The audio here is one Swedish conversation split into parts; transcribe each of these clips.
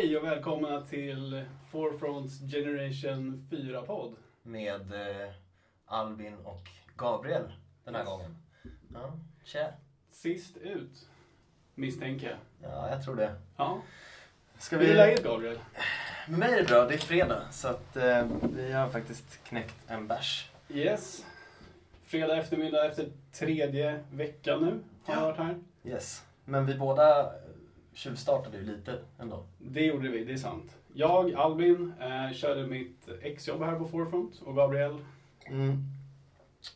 Hej och välkomna till Forefronts Generation 4-podd. Med eh, Albin och Gabriel den här gången. Ja, tja. Sist ut, misstänker jag. Ja, jag tror det. Ja. Ska Hur är läget Gabriel? Med mig är det bra, det är fredag. Så att eh, vi har faktiskt knäckt en bärs. Yes. Fredag eftermiddag efter tredje veckan nu har jag Ja. varit här. Yes. Men vi båda tjuvstartade ju lite ändå. Det gjorde vi, det är sant. Jag, Albin, eh, körde mitt exjobb här på Forefront och Gabriel. Mm.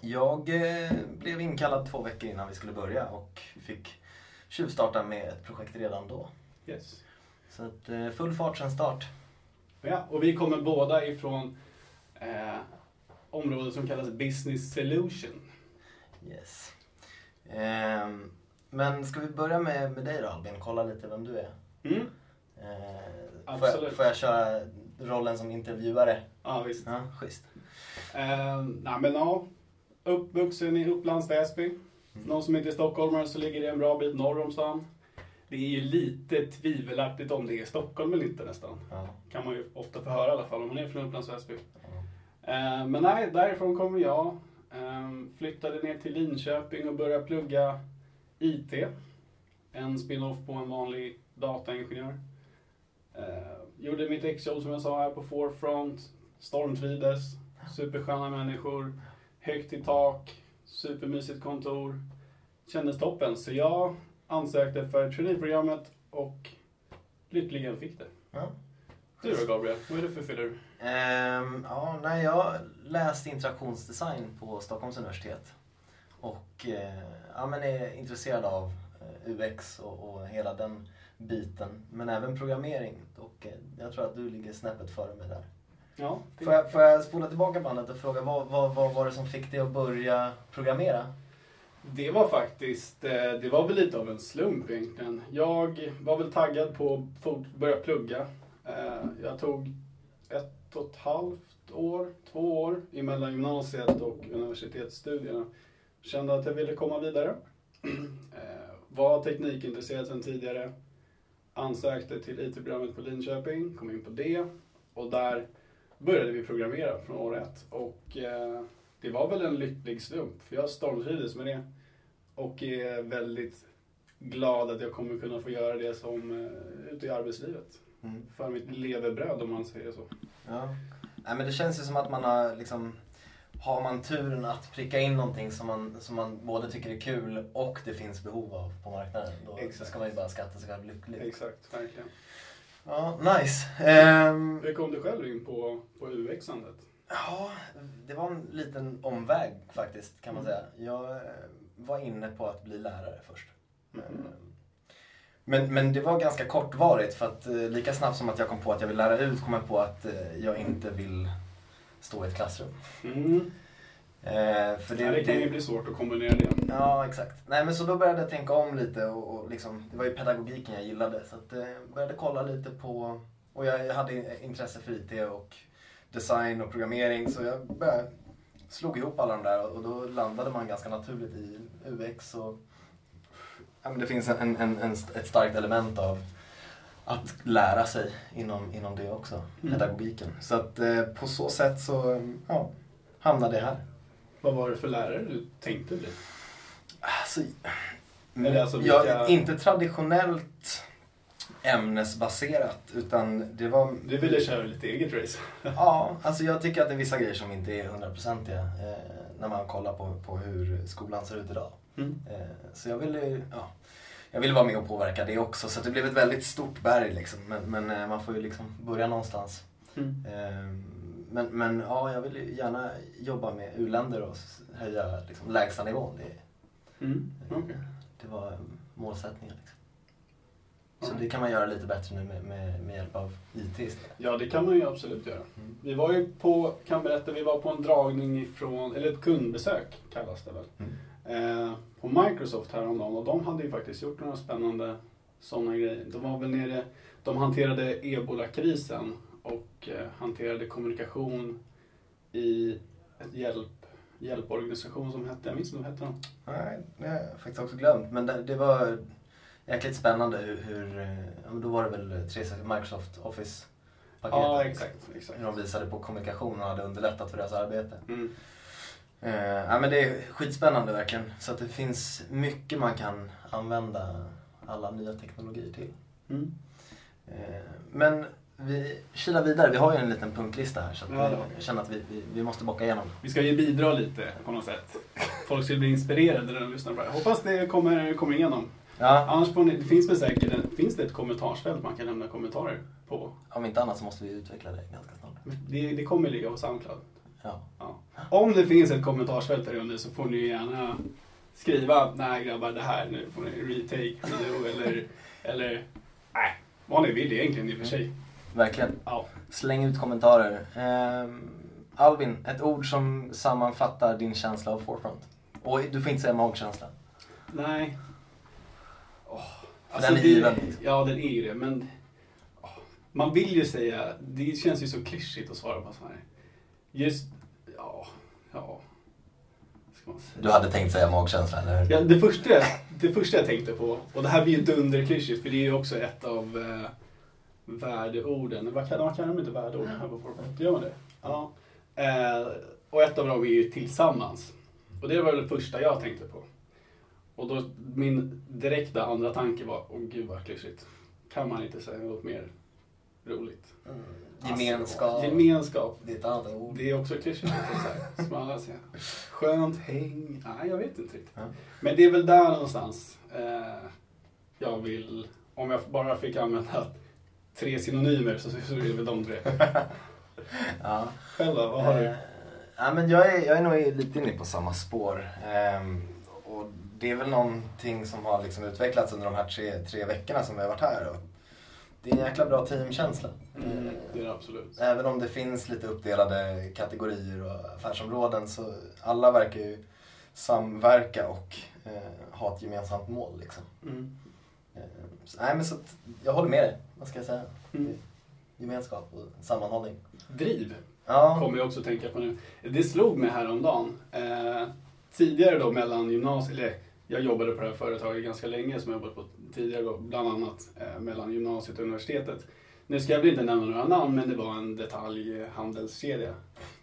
Jag eh, blev inkallad två veckor innan vi skulle börja och fick tjuvstarta med ett projekt redan då. Yes. Så att eh, full fart sen start. Ja, och vi kommer båda ifrån eh, området som kallas Business Solution. Yes. Ehm, men ska vi börja med, med dig då Albin? Kolla lite vem du är. Mm. Ehm, får, jag, får jag köra rollen som intervjuare? Ja, visst. Ja, schysst. Eh, nej, men ja, uppvuxen i Upplands Väsby. Mm. någon som inte är stockholmare så ligger det en bra bit norr om stan. Det är ju lite tvivelaktigt om det är Stockholm eller inte nästan. Ja. Kan man ju ofta få höra i alla fall om man är från Upplands Väsby. Ja. Eh, men nej, därifrån kommer jag. Eh, flyttade ner till Linköping och började plugga IT. En spin-off på en vanlig dataingenjör. Eh, gjorde mitt exjobb som jag sa här på Forefront. Stormtrivdes. Supersköna människor. Högt i tak. Supermysigt kontor. Kändes toppen. Så jag ansökte för traineeprogrammet och lyckligen fick det. Ja. Du då Gabriel, vad är det för fyller? Ehm, ja, nej, jag läste interaktionsdesign på Stockholms universitet. Och eh, ja, men är intresserad av eh, UX och, och hela den biten. Men även programmering. Och eh, jag tror att du ligger snäppet före mig där. Ja, det- Får jag, får jag spola tillbaka bandet och fråga vad, vad, vad var det som fick dig att börja programmera? Det var faktiskt, eh, det var väl lite av en slump egentligen. Jag var väl taggad på att börja plugga. Eh, Jag tog ett och ett halvt år, två år emellan gymnasiet och universitetsstudierna. Kände att jag ville komma vidare. Eh, Var teknikintresserad sedan tidigare. Ansökte till IT-programmet på Linköping, kom in på det. Och där började vi programmera från år ett. Och eh, det var väl en lycklig slump, för jag stormtrivdes med det. Och är väldigt glad att jag kommer kunna få göra det som eh, ute i arbetslivet. Mm. För mitt levebröd om man säger så. Ja. Nej, men det känns ju som att man har liksom har man turen att pricka in någonting som man, som man både tycker är kul och det finns behov av på marknaden. Då Exakt. ska man ju bara skatta sig själv lycklig. Exakt, verkligen. Ja, nice. Ehm, Hur kom du själv in på, på UX-andet? ja, det var en liten omväg faktiskt kan man Mm. säga. Jag eh, var inne på att bli lärare först. Mm. Ehm, Men, men det var ganska kortvarigt för att eh, lika snabbt som att jag kom på att jag vill lära ut kom jag på att eh, jag inte vill stå i ett klassrum. Mm. Eh, för Det, det kan ju bli svårt att kombinera det. Ja, exakt. Nej, men så då började jag tänka om lite och, och liksom, det var ju pedagogiken jag gillade. Så att, eh, började kolla lite på, och jag, jag hade intresse för IT och design och programmering så jag började, slog ihop alla de där och då landade man ganska naturligt i UX och ja, men det finns en, en, en, ett starkt element av att lära sig inom, inom det också, Mm. pedagogiken. Så att eh, på så sätt så ja, hamnade jag här. Vad var det för lärare du tänkte bli? Alltså, Eller alltså vilka- inte traditionellt ämnesbaserat utan det var... Du ville köra lite eget race. Ja, alltså jag tycker att det är vissa grejer som inte är hundraprocentiga eh, när man kollar på, på hur skolan ser ut idag. Mm. Eh, så jag ville, ja, jag ville vara med och påverka det också så det blev ett väldigt stort berg liksom. Men, men eh, man får ju liksom börja någonstans. Mm. Eh, men, men ja, jag vill ju gärna jobba med u-länder och höja liksom, lägsta nivån. Det, Mm. Okej. Det var eh, målsättningen. Liksom. Så det kan man göra lite bättre nu med, med, med hjälp av IT istället. Ja, det kan man ju absolut göra. Mm. Vi var ju på, kan berätta, vi var på en dragning ifrån, eller ett kundbesök kallas det väl. Mm. Eh, på Microsoft häromdagen och de hade ju faktiskt gjort några spännande sådana grejer. De var väl nere, de hanterade ebola-krisen och eh, hanterade kommunikation i ett hjälp, hjälporganisation som hette, jag minns inte vad hette de? Nej, det har jag faktiskt också glömt. Men det, det var jäkligt spännande hur, hur eh, ja, då var det väl 360 Microsoft Office-paketet. Ja, exakt. exakt. Hur de visade på kommunikation och hade underlättat för deras arbete. Mm. Eh, ja, men det är skitspännande verkligen. Så att det finns mycket man kan använda alla nya teknologier till. Mm. Eh, men vi kilar vidare. Vi har ju en liten punktlista här så att Ja, vi, känner att vi, vi, vi måste bocka igenom. Vi ska ju bidra lite på något sätt. Folk ska bli inspirerade när de lyssnar på det. Hoppas det kommer, kommer igenom. Ja, Annars ni, det finns väl säkert finns det ett kommentarsfält man kan lämna kommentarer på. om inte annat så måste vi utveckla det ganska snart. Det, det kommer ligga på Soundcloud. Ja. Ja. Om det finns ett kommentarsfält där under så får ni gärna skriva nej grabbar det här nu får ni retake eller, eller nej, vad ni vill egentligen i och för sig. Verkligen. Ja. Släng ut kommentarer. Ehm, Albin, ett ord som sammanfattar din känsla av forefront. Och du får inte säga magkänsla. Nej. Åh, För den är given. Ja, den är ju det. Men åh, man vill ju säga, det känns ju så klyschigt att svara på så här. Just, ja, ja. Du hade tänkt säga magkänsla, eller hur? Ja, det, första, jag- det första jag tänkte på, och det här blir ju dunderklyschigt för det är ju också ett av eh, värdeorden. Vad kan, vad kan de inte värdeord här på Fortnite? Gör man det? Ja. Eh, och ett av dem är ju tillsammans. Och det var väl det första jag tänkte på. Och då min direkta andra tanke var, åh gud vad klyschigt. Kan man inte säga något mer roligt? Mm. Gemenskap. Alltså, gemenskap. Det är ett annat ord. Det är också klyschigt. så här, Som alla säger. Skönt häng. Nej, jag vet inte riktigt. Ja. Men det är väl där någonstans eh, jag vill, om jag bara fick använda tre synonymer så, så är det väl de tre. Ja. Själv då, vad har Eh, du? ja, men jag, är, jag är nog lite inne på samma spår. Ehm, och det är väl någonting som har liksom utvecklats under de här tre, tre veckorna som vi har varit här. Och det är en jäkla bra teamkänsla. Mm, det är det absolut. Även om det finns lite uppdelade kategorier och affärsområden så alla verkar ju samverka och eh, ha ett gemensamt mål. Liksom. Mm. Eh, så, nej, men så att, jag håller med dig. Vad ska jag säga? Mm. Gemenskap och sammanhållning. Driv Ja, kommer jag också tänka på nu. Det slog mig häromdagen. Eh, tidigare då mellan gymnasiet, eller jag jobbade på det här företaget ganska länge som jag jobbat på tidigare då, bland annat eh, mellan gymnasiet och universitetet. Nu ska jag väl inte nämna några namn men det var en detaljhandelskedja.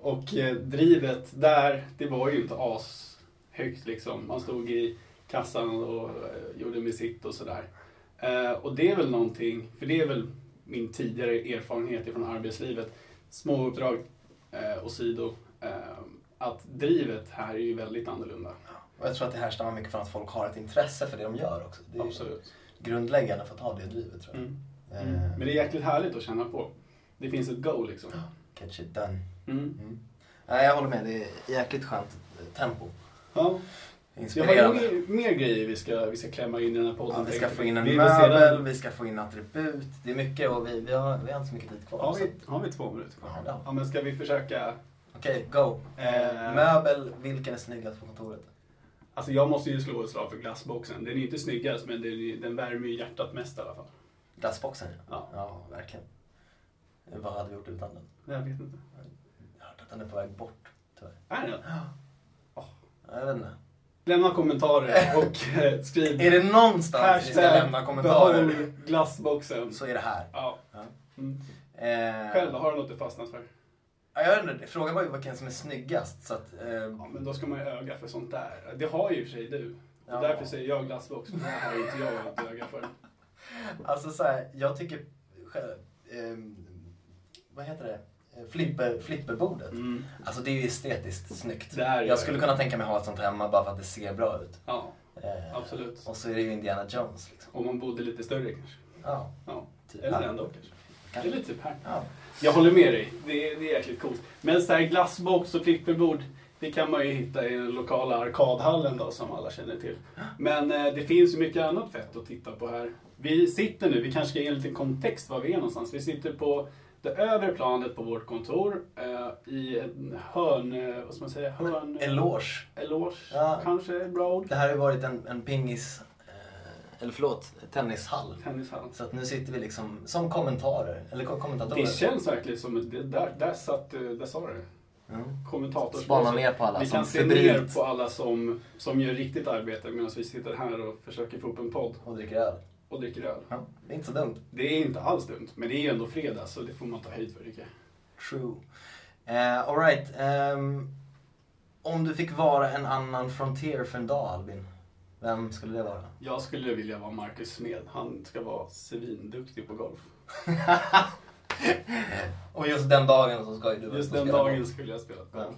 Och eh, drivet där, det var ju inte ashögt liksom. Man stod i kassan och eh, gjorde med sitt och sådär. Eh, och det är väl någonting, för det är väl min tidigare erfarenhet från arbetslivet, små uppdrag eh, och sido, eh, att drivet här är ju väldigt annorlunda och jag tror att det härstammar mycket från att folk har ett intresse för det de gör också. Det är Absolut. grundläggande för att ha det drivet tror jag. Mm. Eh, Mm. Men det är jäkligt härligt att känna på. Det finns ett go liksom. Get shit done. Mm. Mm. Nej, jag håller med. Det är jäkligt skönt tempo. Ja. Vi har ju mer, grejer vi ska, vi ska klämma in i den här podden. Ja, vi ska få in en Vi möbel, vi ska få in attribut. Det är mycket och vi, vi, har, vi har inte så mycket tid kvar. Har vi, har vi två minuter kvar? Ja. Ja, men ska vi försöka? Okej, go. Eh, Eh. möbel, vilken är snyggast på kontoret? Alltså jag måste ju slå ett slag för glassboxen. Den är inte snyggast men den, den värmer ju hjärtat mest i alla fall. Glassboxen Ja. Ja, verkligen. Vad hade vi gjort utan den? Jag vet inte. Jag har hört att den är på väg bort, tyvärr. Är det? Ja, Jag vet inte. Lämna kommentarer och eh, skriv Är det någonstans vi ska lämna kommentarer behåll glassboxen. så är det här. Ja. Ja. Mm. Eh, Själv har du något du fastnat för? Ja, jag vet inte, frågan var ju vilken som är snyggast. Så att, eh, Ja, men då ska man ju öga för sånt där. Det har ju i och för sig du. Ja. Därför säger jag glassbox, för det har inte jag ett öga för. Alltså så här, jag tycker ehm, vad heter det? Eh, Flipper, flipperbordet. Mm. Alltså det är ju estetiskt snyggt. Det är det jag skulle kunna tänka mig ha ett sånt hemma bara för att det ser bra ut. Ja, Eh, absolut. Och så är det ju Indiana Jones liksom. Om man bodde lite större kanske. Ja, Ja. typ Eller ändå kanske. Kanske. Eller typ här. Ja. Jag håller med dig. Det är, det är jäkligt coolt. Men så här glassbox och flipperbord, det kan man ju hitta i den lokala arkadhallen då, som alla känner till. Men eh, det finns ju mycket annat fett att titta på här. Vi sitter nu, vi kanske ska ge en liten kontext var vi är någonstans. Vi sitter på det övre planet på vårt kontor eh, i en hörn, eh, vad ska man säga, hörn... Eloge. Eloge, Ja. kanske är ett bra ord. Det här har ju varit en, en pingis, eh, eller förlåt, tennishall. Tennishall. Så att nu sitter vi liksom som kommentarer, eller ko- kommentatorer. Det känns verkligen som, det, där, där satt, eh, där sa du. Mm. Kommentator. Spana ner på alla Vi som kan se ner på alla som, som gör riktigt arbete medan vi sitter här och försöker få upp en podd. och dricker öl. och dricker öl. Ja, det är inte så dumt. Det är inte alls dumt, men det är ju ändå fredag så det får man ta höjd för tycker jag. True. Uh, Alright. Um, om du fick vara en annan frontier för en dag Albin, vem skulle det vara? Jag skulle vilja vara Marcus Smed. Han ska vara svinduktig på golf. Och just den dagen så ska du Just den dagen skulle jag spela golf.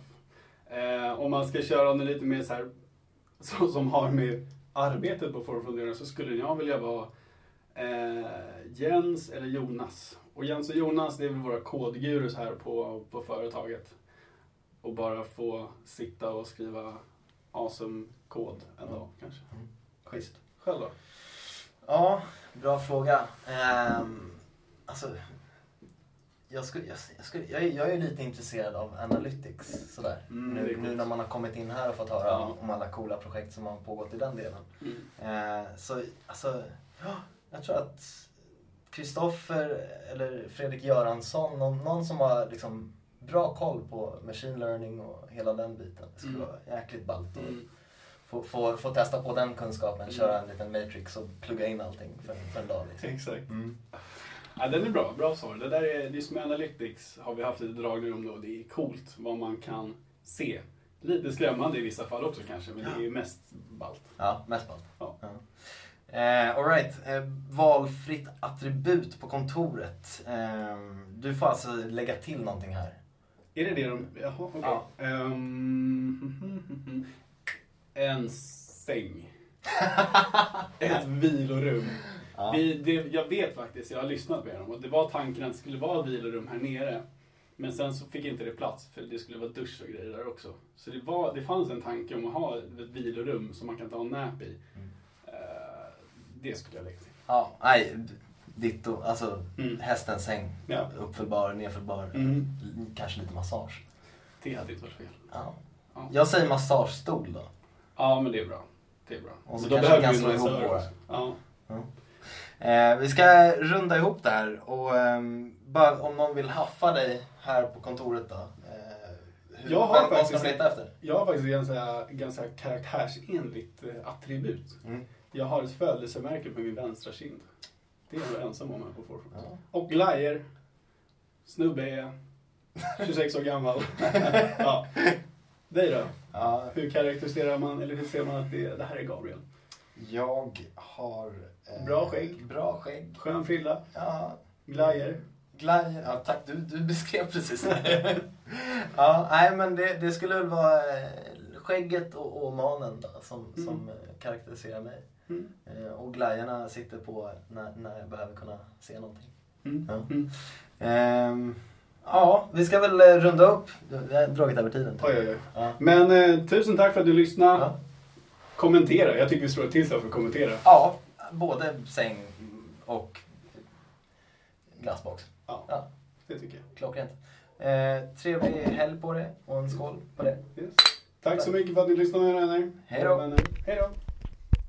Eh, om man ska köra något lite mer så här, så, som har med arbetet på göra, så skulle jag vilja vara eh, Jens eller Jonas. Och Jens och Jonas, det är väl våra kodgurus här på, på företaget. Och bara få sitta och skriva awesome kod en dag kanske. Mm. Schysst. Själv då? Ja, bra fråga. Um, alltså, jag, skulle, jag, jag, skulle, jag, är, jag är lite intresserad av analytics sådär. Mm, nu, nu när man har kommit in här och fått höra Ja. om alla coola projekt som har pågått i den delen. Mm. Eh, så alltså, ja, jag tror att Kristoffer eller Fredrik Göransson, någon, någon som har liksom bra koll på machine learning och hela den biten. Det skulle Mm. vara jäkligt ballt att Mm. få, få, få testa på den kunskapen, Mm. köra en liten matrix och plugga in allting för, för en dag. Liksom. Exakt. Mm. Ja, den är bra. Bra svar. Det där är, just med Analytics har vi haft lite dragningar om det och det är coolt vad man kan se. Lite skrämmande i vissa fall också kanske, men det är ju mest ballt. Ja, mest ballt. Ja. Ja. Eh, Alright, eh, valfritt attribut på kontoret. Eh, du får alltså lägga till någonting här. Är det det de... Jaha, okej. Ja. Ehm, en säng. Ett vilorum. Ja. Vi, det, jag vet faktiskt, jag har lyssnat med dem och det var tanken att det skulle vara vilorum här nere. Men sen så fick inte det plats för det skulle vara dusch och grejer där också. Så det, var, det fanns en tanke om att ha ett vilorum som man kan ta en nap i. Mm. Eh, det skulle jag lägga till. Ja, nej, ditto. Alltså, Mm. hästens säng. Ja. Uppfällbar, nedfällbar. Mm. Kanske lite massage. Det hade inte varit fel. Ja. Ja. Jag säger massagestol då. Ja, men det är bra. Det är bra. Och så Men kanske vi kan slå ihop våra. också. Ja. Eh, vi ska runda ihop det här och ehm, bara om någon vill haffa dig här på kontoret då. Eh, hur, Jag har ska faktiskt- leta efter? Jag har faktiskt ganska, ganska karaktärsenligt eh, attribut. Mm. Jag har ett födelsemärke på min vänstra kind. Det är jag ensam om här på Forefront. Ja. Och glajjor. Snubbe är jag. 26 år gammal. ja. Dig då? Ja, Hur karaktäriserar man, eller hur ser man att det, det här är Gabriel? jag har... eh, Bra skägg. Bra skägg. Skön frilla, Ja, glajjor. glajjor. Ja, tack. Du, du beskrev precis det. ja, nej men det, det skulle väl vara eh, skägget och, och manen då, som, Mm. som eh, karaktäriserar mig. Mm. Eh, och glajjorna sitter på när, när jag behöver kunna se någonting. Mm. Ja. Mm. Ehm, ja, vi ska väl eh, runda upp. Vi har dragit över tiden. Oj, oj, oj. Ja. Men eh, tusen tack för att du lyssnade. Ja. Kommentera. Jag tycker vi slår till slag för att kommentera. ja, både säng och glassbox. Ja, det tycker jag. klockrent. Eh, trevlig helg på det och en skål på det. Yes. Tack så mycket för att ni lyssnade vänner. Hej då. Hej då.